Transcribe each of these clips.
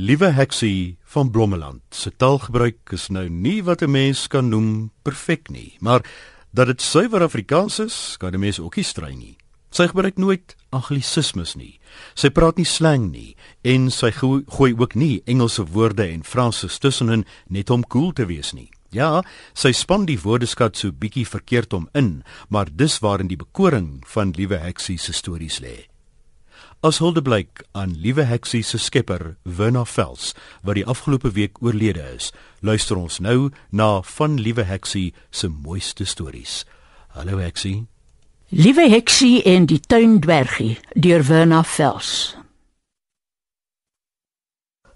Liewe Heksie van Blommeland, se taalgebruik is nou nie wat 'n mens kan noem perfek nie, maar dat dit suiwer Afrikaans is, kan 'n mens ook nie strei nie. Sy gebruik nooit anglisismes nie. Sy praat nie slang nie en sy go gooi ook nie Engelse woorde en Franse tussenin net om cool te wees nie. Ja, sy span die woordeskat so bietjie verkeerd om in, maar dis waarin die bekoring van Liewe Heksie se stories lê. As hulde blyk aan Liewe Heksie se skepper, Werner Vels, wat die afgelope week oorlede is, luister ons nou na van Liewe Heksie se mooiste stories. Hallo Heksie. Liewe Heksie en die tuindwergie deur Werner Vels.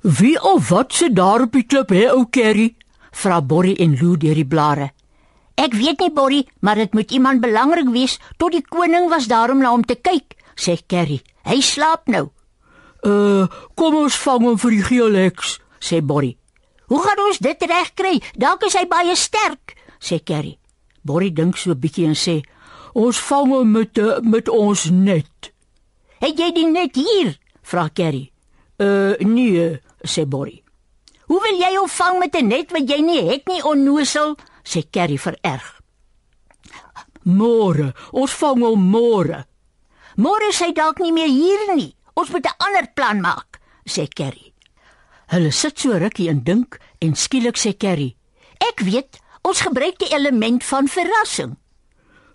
Wie of wat se daar op die klip hè ou Kerry? Vra Borrie en Lou deur die blare. Ek weet nie Borrie, maar dit moet iemand belangrik wees tot die koning was daar om na hom te kyk, sê Kerry. Hy slaap nou. Uh, kom ons vang hom vir die geeleks, sê Borrie. Hoe gaan ons dit regkry? Dalk is hy baie sterk, sê Kerry. Borrie dink so 'n bietjie en sê: "Ons vang hom met uh, met ons net." "Het jy die net hier?" vra Kerry. "Uh, nee," sê Borrie. Hoe wil jy hom vang met 'n net wat jy nie het nie, onnosel? sê Kerry vererg. Môre, ons vang hom môre. Môre is hy dalk nie meer hier nie. Ons moet 'n ander plan maak, sê Kerry. Hulle sit so rukkie en dink en skielik sê Kerry: "Ek weet, ons gebruik die element van verrassing."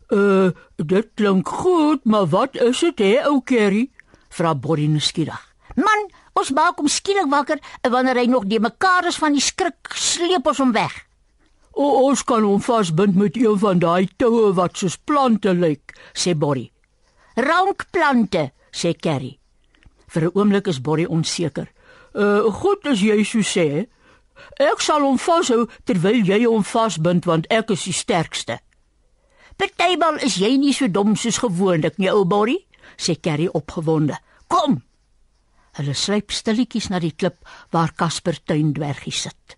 Uh, dit klink goed, maar wat is dit hè, ou Kerry? vra Borrie nuuskierig. Man, Ons maak hom skielik wakker en wanneer hy nog die mekaar is van die skrik, sleep ons hom weg. O, ons kan hom vasbind met een van daai toue wat soos plante lyk, sê Borrie. Rankplante, sê Kerry. Vir 'n oomblik is Borrie onseker. Uh, goed as jy so sê. Ek sal hom vashou terwyl jy hom vasbind want ek is die sterkste. Partymal is jy nie so dom soos gewoonlik nie, ou Borrie, sê Kerry opgewonde. Kom, Hulle sluip stilletjies na die klip waar Casper tuindwergie sit.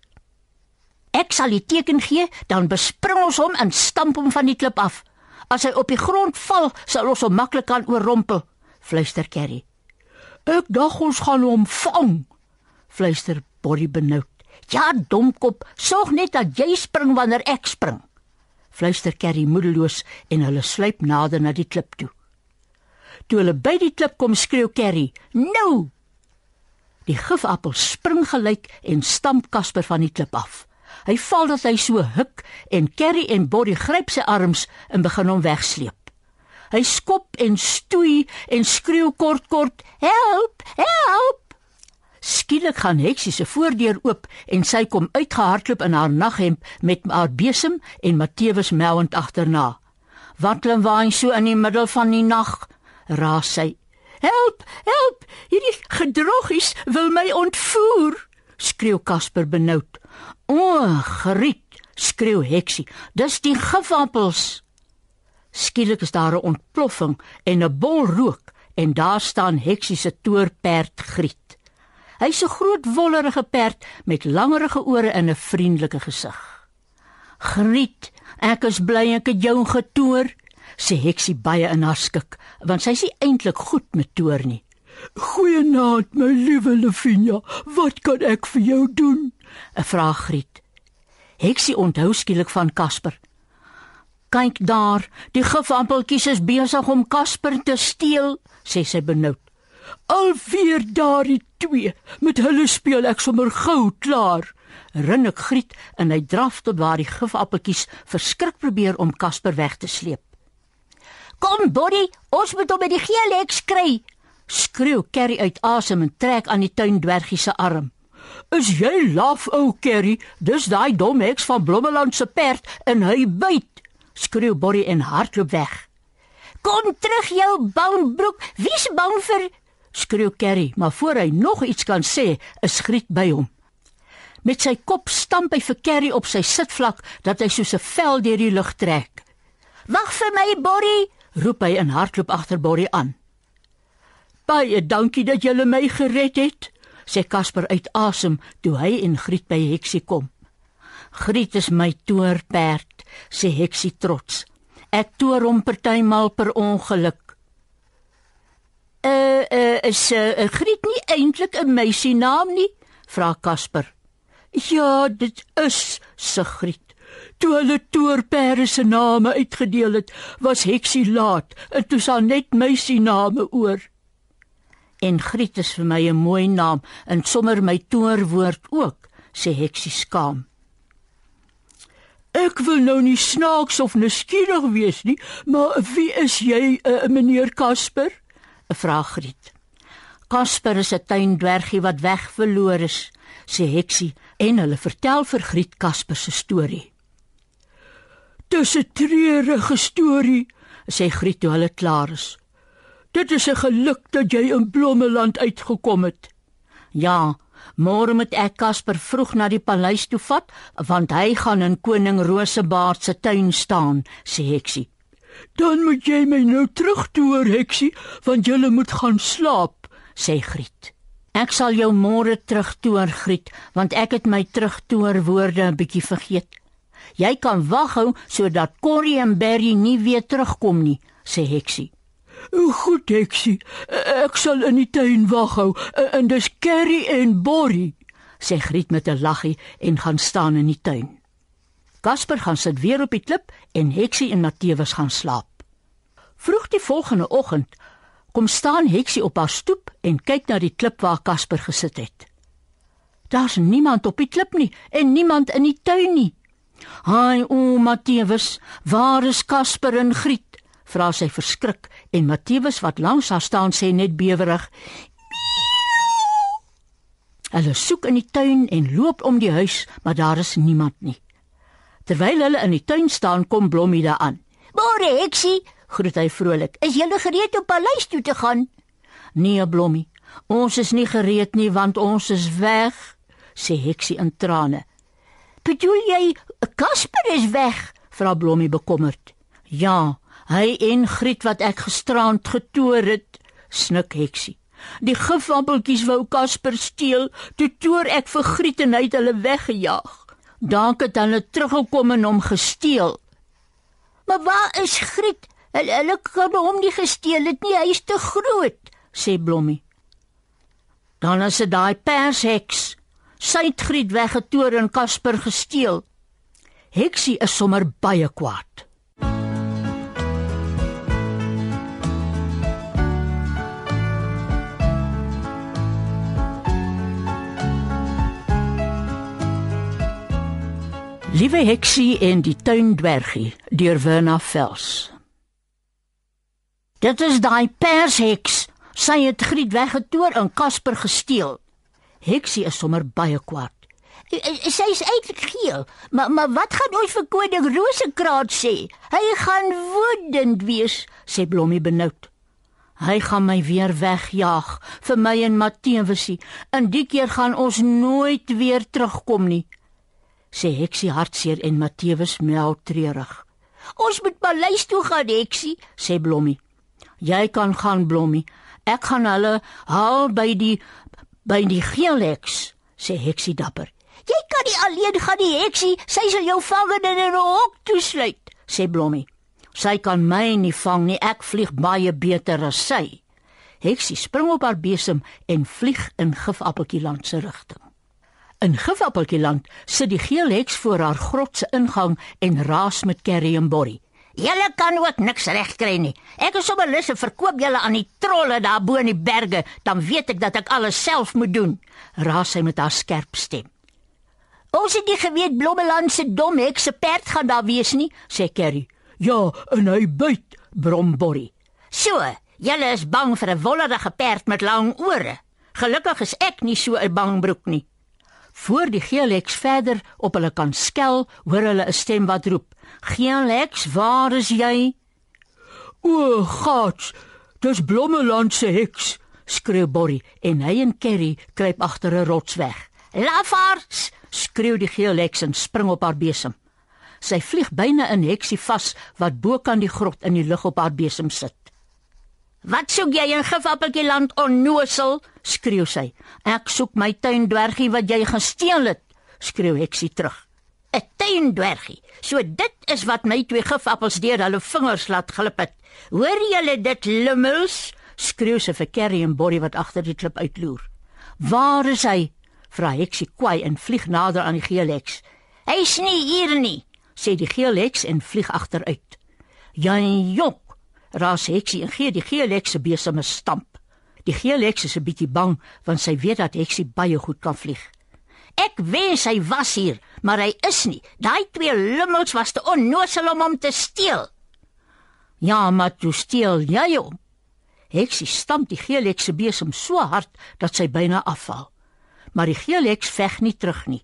Ek sal die teken gee, dan bespring ons hom en stamp hom van die klip af. As hy op die grond val, sal ons hom maklik kan oorrompel, fluister Kerry. Ek dink ons gaan hom vang, fluister Borrie benoud. Ja, domkop, sorg net dat jy spring wanneer ek spring. Fluister Kerry moedeloos en hulle sluip nader na die klip toe. Toe hulle by die klip kom, skreeu Kerry: "Nou, Die gifappel spring gelyk en stamp Casper van die klip af. Hy val dat hy so huk en Kerry en Body gryp sy arms en begin hom wegsleep. Hy skop en stoei en skreeu kort kort: "Help! Help!" Skielik gaan Heksie se voordeur oop en sy kom uitgehardloop in haar naghemp met haar besem en Matteus mouend agterna. "Wat klim waai so in die middel van die nag?" raas sy Help, help! Hierdie gedroggies wil my ontvoer, skreeu Casper benoud. O, griet, skreeu Heksie. Dis die gifappels. Skielik is daar 'n ontploffing en 'n bol rook en daar staan Heksie se toorperd Griet. Hy's 'n groot wollerige perd met langerige ore en 'n vriendelike gesig. Griet, ek is bly ek het jou getoer, sê Heksie baie in haar skik, want sy is nie eintlik goed met toer nie. Goeienaand, my liewe Lefinia. Wat kan ek vir jou doen? 'n Vraag Griet. Heksie onthou skielik van Casper. Kyk daar, die gifampeltjies is besig om Casper te steel, sê sy benoud. Alweer daardie twee, met hulle speel ek sommer gou klaar. Rinnik Griet en hy draf tot waar die gifappeltjies verskrik probeer om Casper weg te sleep. Kom, Boddy, ons moet hom by die geel hek kry. Skreeu Kerry uit asem en trek aan die tuindwergie se arm. Is jy laf, ou Kerry? Dis daai dom heks van Blommeland se perd en hy byt. Skreeu Boddy en hardloop weg. Kom terug jou bounbroek. Wie's bang vir? Skreeu Kerry, maar voor hy nog iets kan sê, is Griet by hom. Met sy kop stamp hy vir Kerry op sy sitvlak dat hy soos 'n vel deur die lug trek. "Wag vir my, Borrie!" roep hy en hardloop agter Borrie aan. Baie dankie dat jy my gered het, sê Casper uit asem toe hy en Griet by Heksie kom. Griet is my toorperd, sê Heksie trots. Ek toer hom partymal per ongeluk. Uh, uh is uh, Griet nie eintlik 'n meisie naam nie? vra Kasper. Ja, dit is Sigrid. Toe hulle toerperde se name uitgedeel het, was Heksie laat en toe sal net meisie name oor. En Griet is vir my 'n mooi naam en sommer my toerwoord ook, sê Heksie skaam. Ek wil nou nie snaaks of nuuskierig wees nie, maar wie is jy, uh, meneer Kasper? 'n Vraag Griet. Kasper is 'n tuindwergie wat wegverloor is, sê Heksie en hulle vertel vir Griet Kasper se storie. Dis 'n treurige storie, sê Griet toe hulle klaar is. Dit is 'n geluk dat jy in Blommeland uitgekom het. Ja, môre moet ek Kasper vroeg na die paleis toe vat, want hy gaan in koning Rosebaard se tuin staan, sê Heksie. Dan moet jy my nou terugtoer, Heksie, want jy moet gaan slaap, sê Griet. Ek sal jou môre terugtoer, Griet, want ek het my terugtoer woorde 'n bietjie vergeet. Jy kan wag hou sodat Corrie en Berry nie weer terugkom nie, sê Heksie. Goed, Heksie. Ek sal in die tuin wag hou en dis Kerry en Borrie, sê Griet met 'n laggie en gaan staan in die tuin. Kasper gaan sit weer op die klip en Heksie en Matteus gaan slaap. Vroeg die volgende oggend kom staan Heksie op haar stoep en kyk na die klip waar Kasper gesit het. Daar's niemand op die klip nie en niemand in die tuin nie. "Haai, o Matteus, waar is Kasper en Griet?" Vra sy verskrik en Matteus wat langs haar staan sê net bewerig Hulle soek in die tuin en loop om die huis, maar daar is niemand nie. Terwyl hulle in die tuin staan, kom Blommie daaraan. "Môre, Heksie," groet hy vrolik. "Is jy gereed om paleis toe te gaan?" "Nee, Blommie. Ons is nie gereed nie want ons is weg," sê Heksie in trane. "Bedoel jy Kasper is weg?" vra Blommie bekommerd. "Ja, Hy en Griet wat ek gisterand getoer het, snik Heksie. Die gifappeltjies wou Kasper steel, toe toer ek vir Griet en hy het hulle weggejaag. Dank het hulle teruggekom en hom gesteel. Maar waar is Griet? Hulle, hulle kan hom nie gesteel het nie, hy is te groot, sê Blommie. Dan is dit daai persheks. Sy het Griet weggetoer en Kasper gesteel. Heksie is sommer baie kwaad. Liewe Heksie en die tuindwergie deur Werner Vels. Dit is daai persheks. Sy het Griet weggetoer en Kasper gesteel. Heksie is sommer baie kwaad. Sy is eintlik geel, maar maar wat gaan ons vir koning Rosekraat sê? Hy gaan woedend wees, sê Blommie benoud. Hy gaan my weer wegjaag vir my en Matteusie. En die keer gaan ons nooit weer terugkom nie sê Heksie hartseer en Matteus mel treurig. Ons moet paleis toe gaan, Heksie, sê Blommie. Jy kan gaan, Blommie. Ek gaan hulle haal by die by die geelheks, sê Heksie dapper. Jy kan nie alleen gaan nie, Heksie. Sy sal jou vang en in 'n hok toesluit, sê Blommie. Sy kan my nie vang nie. Ek vlieg baie beter as sy. Heksie spring op haar besem en vlieg in Gifappeltjie-land se rigting. In Gifappeltjieland sit die geel heks voor haar grot se ingang en raas met Kerry en Borrie. Julle kan ook niks regkry nie. Ek is sommer lus om verkoop julle aan die trolle daar bo in die berge, dan weet ek dat ek alles self moet doen, raas sy met haar skerp stem. Ons het nie geweet Blommeland se dom heks se perd gaan daar wees nie, sê Kerry. Ja, en hy byt, brom Borrie. So, julle is bang vir 'n wollerige perd met lang ore. Gelukkig is ek nie so 'n bangbroek nie. Voor die geelheks verder op hulle kan skel, hoor hulle 'n stem wat roep: "Geelheks, waar is jy?" "O, gats, dis Blommeland se heks!" skreeu Borrie en hy en Kerry kruip agter 'n rots weg. "Lafaards!" skreeu die geelheks en spring op haar besem. Sy vlieg byna in heksie vas wat bo kan die grot in die lug op haar besem sit. Wat soek jy in Gifappeltjie land onnosel? skreeu sy. Ek soek my tuindwergie wat jy gesteel het, skreeu Heksie terug. 'n Tuindwergie. So dit is wat my twee gifappels deur hulle vingers laat glip het. Hoor julle dit, lummels? skreeu sy vir Kerry en Borrie wat agter die klip uitloer. Waar is hy? Vra Heksie kwai en vlieg nader aan die geelheks. Hy's nie hier nie, sê die geelheks en vlieg agteruit. Jan Jok, raas Heksie en gee die geelheks 'n beseme stamp. Die geelheks is 'n bietjie bang want sy weet dat Heksie baie goed kan vlieg. Ek wens hy was hier, maar hy is nie. Daai twee lummels was te onnoosel om hom te steel. Ja, maar toe steel jy hom. Heksie stamp die geelheks se besem so hard dat sy byna afval maar die geelheks veg nie terug nie.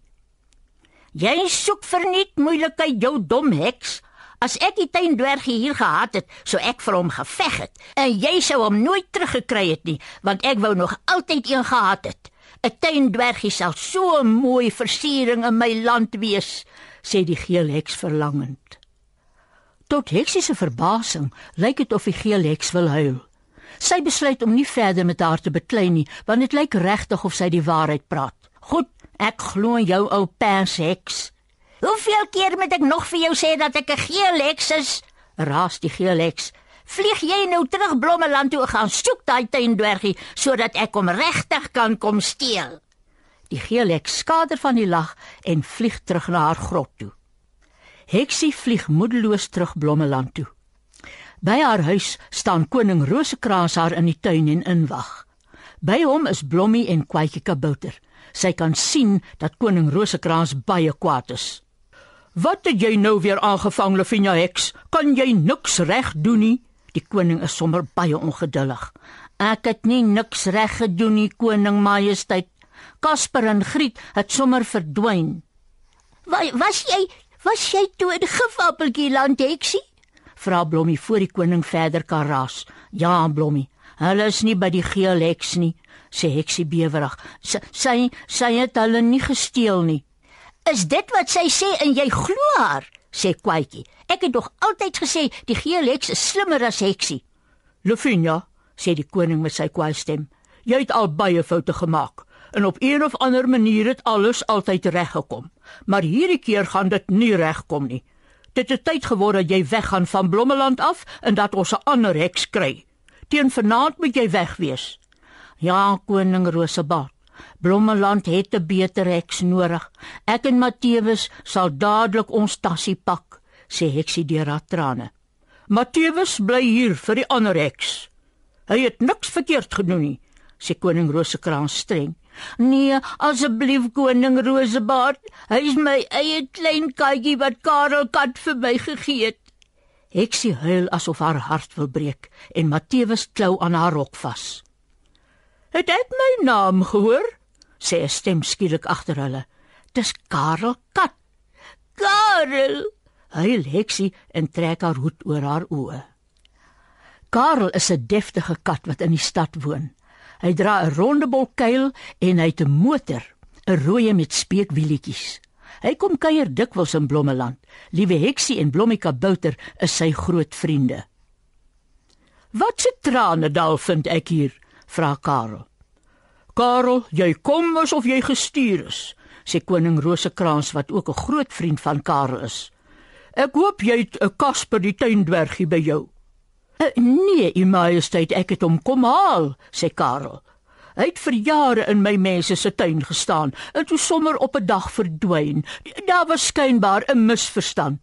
Jy soek verniet moeilikheid jou dom heks. As ek die tuindwergie hier gehad het, sou ek vir hom geveg het en jy sou hom nooit teruggekry het nie, want ek wou nog altyd een gehad het. 'n Tuindwergie sal so 'n mooi versiering in my land wees, sê die geelheks verlangend. Tot heksie se verbasing lyk dit of die geelheks wil huil. Sy besluit om nie verder met haar te beklei nie, want dit lyk regtig of sy die waarheid praat. Goed, ek glo jou ou persheks. Hoeveel keer moet ek nog vir jou sê dat ek 'n geelheks is? Raas die geelheks. Vlieg jy nou terug Blommeland toe gaan soek daai tuindwergie sodat ek hom regtig kan kom steel? Die geelheks skader van die lag en vlieg terug na haar grot toe. Heksie vlieg moedeloos terug Blommeland toe. By haar huis staan koning Rosekraans haar in die tuin en inwag. By hom is Blommie en Kwaadjie Kabouter. Sy kan sien dat koning Rosekraans baie kwaad is. "Wat het jy nou weer aangevang, Lefinia Heks? Kan jy niks reg doen nie?" Die koning is sommer baie ongeduldig. "Ek het nie niks reg gedoen nie, koning Majesteit. Kasper en Griet het sommer verdwyn." "Wa was jy was jy toe in Gifappeltjie land, Heksie?" vra Blommie voor die koning verder kan raas. Ja, Blommie, hulle is nie by die geel heks nie, sê heksie bewerig. Sy sy, sy het hulle nie gesteel nie. Is dit wat sy sê en jy glo haar? sê Kwaitjie. Ek het nog altyd gesê die geel heks is slimmer as heksie. Lufinia, sê die koning met sy kwaai stem. Jy het al baie foute gemaak en op een of ander manier het alles altyd reg gekom. Maar hierdie keer gaan dit nie regkom nie. Dit het tyd geword dat jy weggaan van Blommeland af en dat ons 'n ander heks kry. Teen vanaand moet jy weg wees. Ja, koning Rosebaard. Blommeland het 'n beter heks nodig. Ek en Matthewes sal dadelik ons tassie pak, sê heksie deur haar trane. Matthewes bly hier vir die ander heks. Hy het niks verkeerd gedoen nie, sê koning Rosekrans streng. Nee, asseblief koning Rosebaard, hy is my eie klein katjie wat Karel kat vir my gegee het. Heksie huil asof haar hart wil breek en Matthewes klou aan haar rok vas. Het ek my naam gehoor? sê 'n stem skielik agter hulle. Dis Karel kat. Karel, huil Heksie en trek haar hoed oor haar oë. Karel is 'n deftige kat wat in die stad woon. Hy dra 'n rondebol kuil en hy het 'n motor, 'n rooie met speekwieletjies. Hy kom kuier dikwels in Blommeland. Liewe Heksie en Blommika Bouter is sy groot vriende. "Wat se trane dal vind ek hier?" Vra Karel. "Karel, jy kom asof jy gestuur is," sê koning Rosekraans wat ook 'n groot vriend van Karel is. "Ek hoop jy het 'n Kasper die tuindwergie by jou." Uh, nee, u majesteit, ek het hom kom haal, sê Karel. Hy het vir jare in my mense se tuin gestaan en toe sommer op 'n dag verdwyn. Daar was skynbaar 'n misverstand.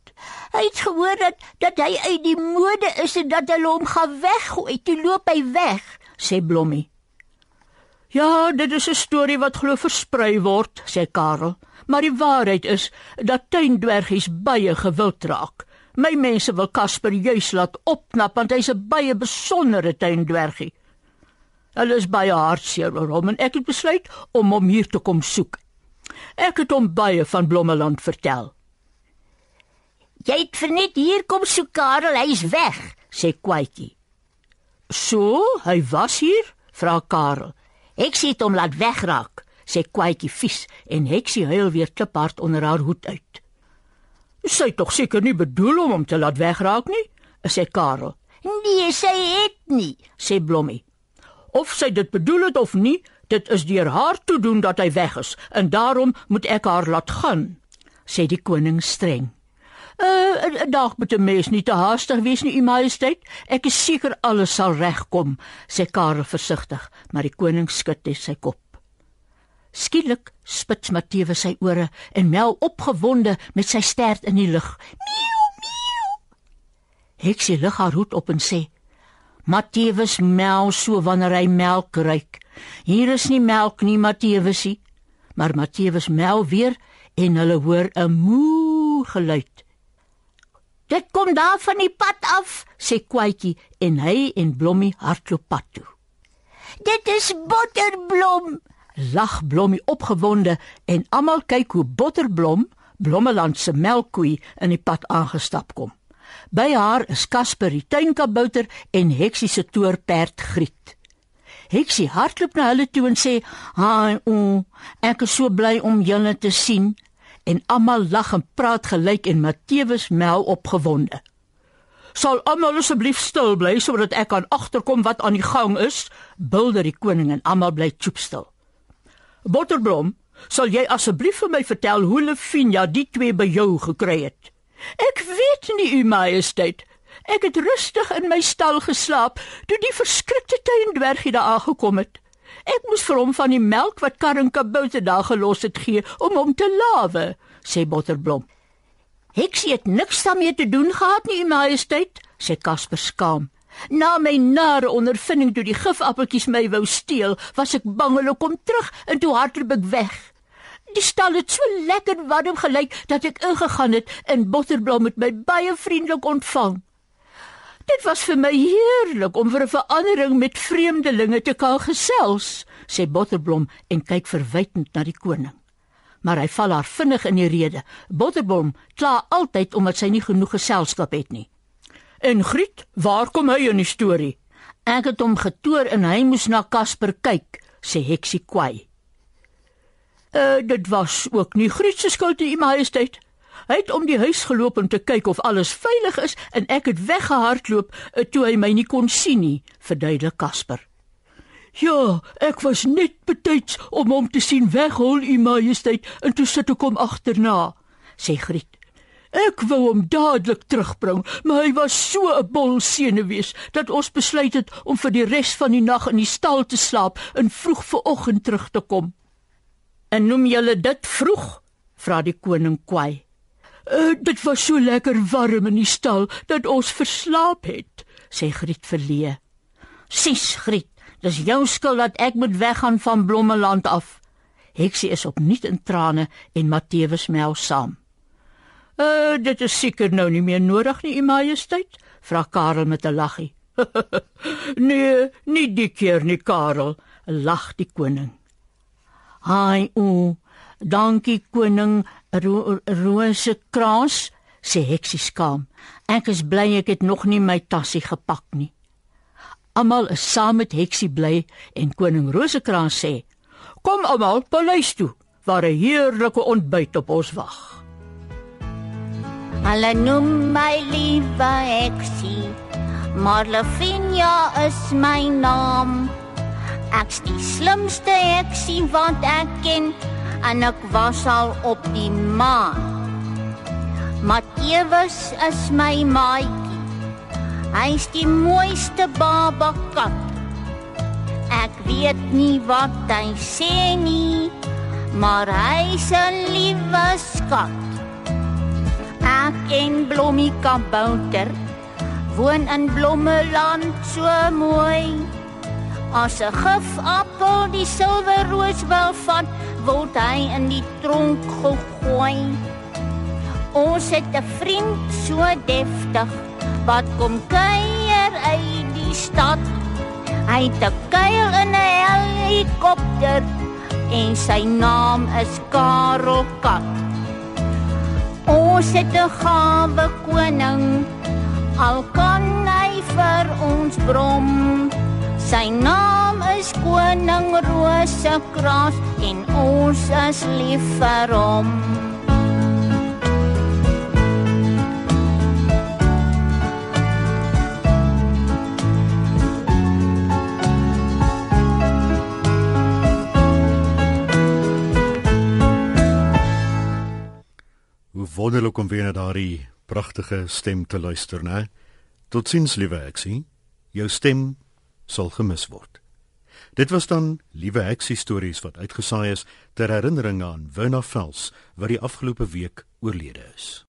Hy het gehoor dat dat hy uit die mode is en dat hulle hom gaan weggooi. Toe loop hy weg, sê Blommie. Ja, dit is 'n storie wat glo versprei word, sê Karel. Maar die waarheid is dat tuindwergies baie gewild raak. My mense wil Casper juis laat opknap want hy's 'n baie besondere tuindwergie. Hulle is baie hartseer oor hom en ek het besluit om hom hier te kom soek. Ek het hom baie van Blommeland vertel. Jy het vernet hier kom soek Karel, hy's weg, sê Kwaitjie. So, hy was hier? vra Karel. Ek sien hom laat wegraak, sê Kwaitjie vies en Heksie huil weer kliphard onder haar hoed uit. Sy het tog seker nie bedoel om hom te laat wegraak nie, sê Karel. Nee, sy het nie, sê Blommie. Of sy dit bedoel het of nie, dit is deur haar toe doen dat hy weg is en daarom moet ek haar laat gaan, sê die koning streng. Uh, dag met 'n mens nie te haastig wees nie, u majesteit. Ek is seker alles sal regkom, sê Karel versigtig, maar die koning skud sy kop. Skielik spits Mattewe sy ore en mel opgewonde met sy stert in die lug. Miau, miau. Heksie lig haar hoed op en sê: "Mattewe mel so wanneer hy melk ruik. Hier is nie melk nie, Mattewe sie." Maar Mattewe mel weer en hulle hoor 'n moe geluid. "Dit kom daar van die pad af," sê Kwaitjie en hy en Blommie hardloop pad toe. "Dit is Botterblom," lag Blommie opgewonde en almal kyk hoe Botterblom, Blommeland se melkkoe, in die pad aangestap kom. By haar is Casper die tuinkabouter en Heksie se toerperd Griet. Heksie hardloop na hulle toe en sê: "Haai, o, ek is so bly om julle te sien." En almal lag en praat gelyk en Matteus mel opgewonde. "Sal almal asseblief stil bly sodat ek kan agterkom wat aan die gang is?" bulder die koning en almal bly choopstil. Botterblom, sal jy asseblief vir my vertel hoe Lefinia die twee by jou gekry het? Ek weet nie, u majesteit. Ek het rustig in my stal geslaap toe die verskrikte tuindwergie daar aangekom het. Ek moes vir hom van die melk wat Karin Kabouter daar gelos het gee om hom te lawe, sê Botterblom. Heksie het niks daarmee te doen gehad nie, u majesteit, sê Casper skaam. Na my nare ondervinding toe die gifappeltjies my wou steel, was ek bang hulle kom terug en toe hardloop ek weg. Die stal het so lekker warm gelyk dat ek ingegaan het en Botterblom het my baie vriendelik ontvang. Dit was vir my heerlik om vir 'n verandering met vreemdelinge te kan gesels, sê Botterblom en kyk verwytend na die koning. Maar hy val haar vinnig in die rede. Botterblom kla altyd omdat sy nie genoeg geselskap het nie. En Griet, waar kom hy in die storie? Ek het hom getoer en hy moes na Casper kyk, sê Heksie kwai. Uh, dit was ook nie Griet se skuld nie, Majesteit. Hy het om die huis geloop om te kyk of alles veilig is en ek het weggehardloop uh, toe hy my nie kon sien nie, verduidelik Casper. Ja, ek was net betyds om hom te sien weghol, U Majesteit, en toe sit ek hom agterna, sê Griet. Ek wou hom dadelik terugbring, maar hy was so 'n bol senuwees dat ons besluit het om vir die res van die nag in die stal te slaap en vroeg vooroggend terug te kom. En noem julle dit vroeg? vra die koning kwai. Uh, dit was so lekker warm in die stal dat ons verslaap het, sê Griet verlee. Sis Griet, dis jou skuld dat ek moet weggaan van Blommeland af. Heksie is opnuut in trane en Matteus mel saam. Uh, dit is seker nou nie meer nodig nie, U Majesteit, vra Karel met 'n laggie. nee, nie die keer nie, Karel, lag die koning. Haai, o, dankie koning Ro Rose Kraas, sê Heksie skaam. Ek is bly ek het nog nie my tassie gepak nie. Almal is saam met Heksie bly en koning Rosekraans sê: "Kom almal paleis toe, waar 'n heerlike ontbyt op ons wag." Hulle noem my liewe eksie, maar Lavinia is my naam. Ek's die slimste eksie wat ek ken en ek was al op die maan. Matteus is my maatjie. Hy's die mooiste baba kat. Ek weet nie wat hy sê nie, maar hy's 'n liewe skat. Ek en Blommie Kabouter woon in Blommeland so mooi. As 'n gifappel die silwerroos wil vat, word hy in die tronk gegooi. Ons het 'n vriend so deftig wat kom kuier uit die stad. Hy het 'n kuil in 'n helikopter en sy naam is Karel Kat. Ons het 'n gawe koning. Al kan hy vir ons brom. Sy naam is koning Rosekraas en ons is lief vir hom. wonderlik om weer na daardie pragtige stem te luister, né? Totsiens, liewe Exie. Jou stem sal gemis word. Dit was dan liewe heksie stories wat uitgesaai is ter herinnering aan Wynand Vels wat die afgelope week oorlede is.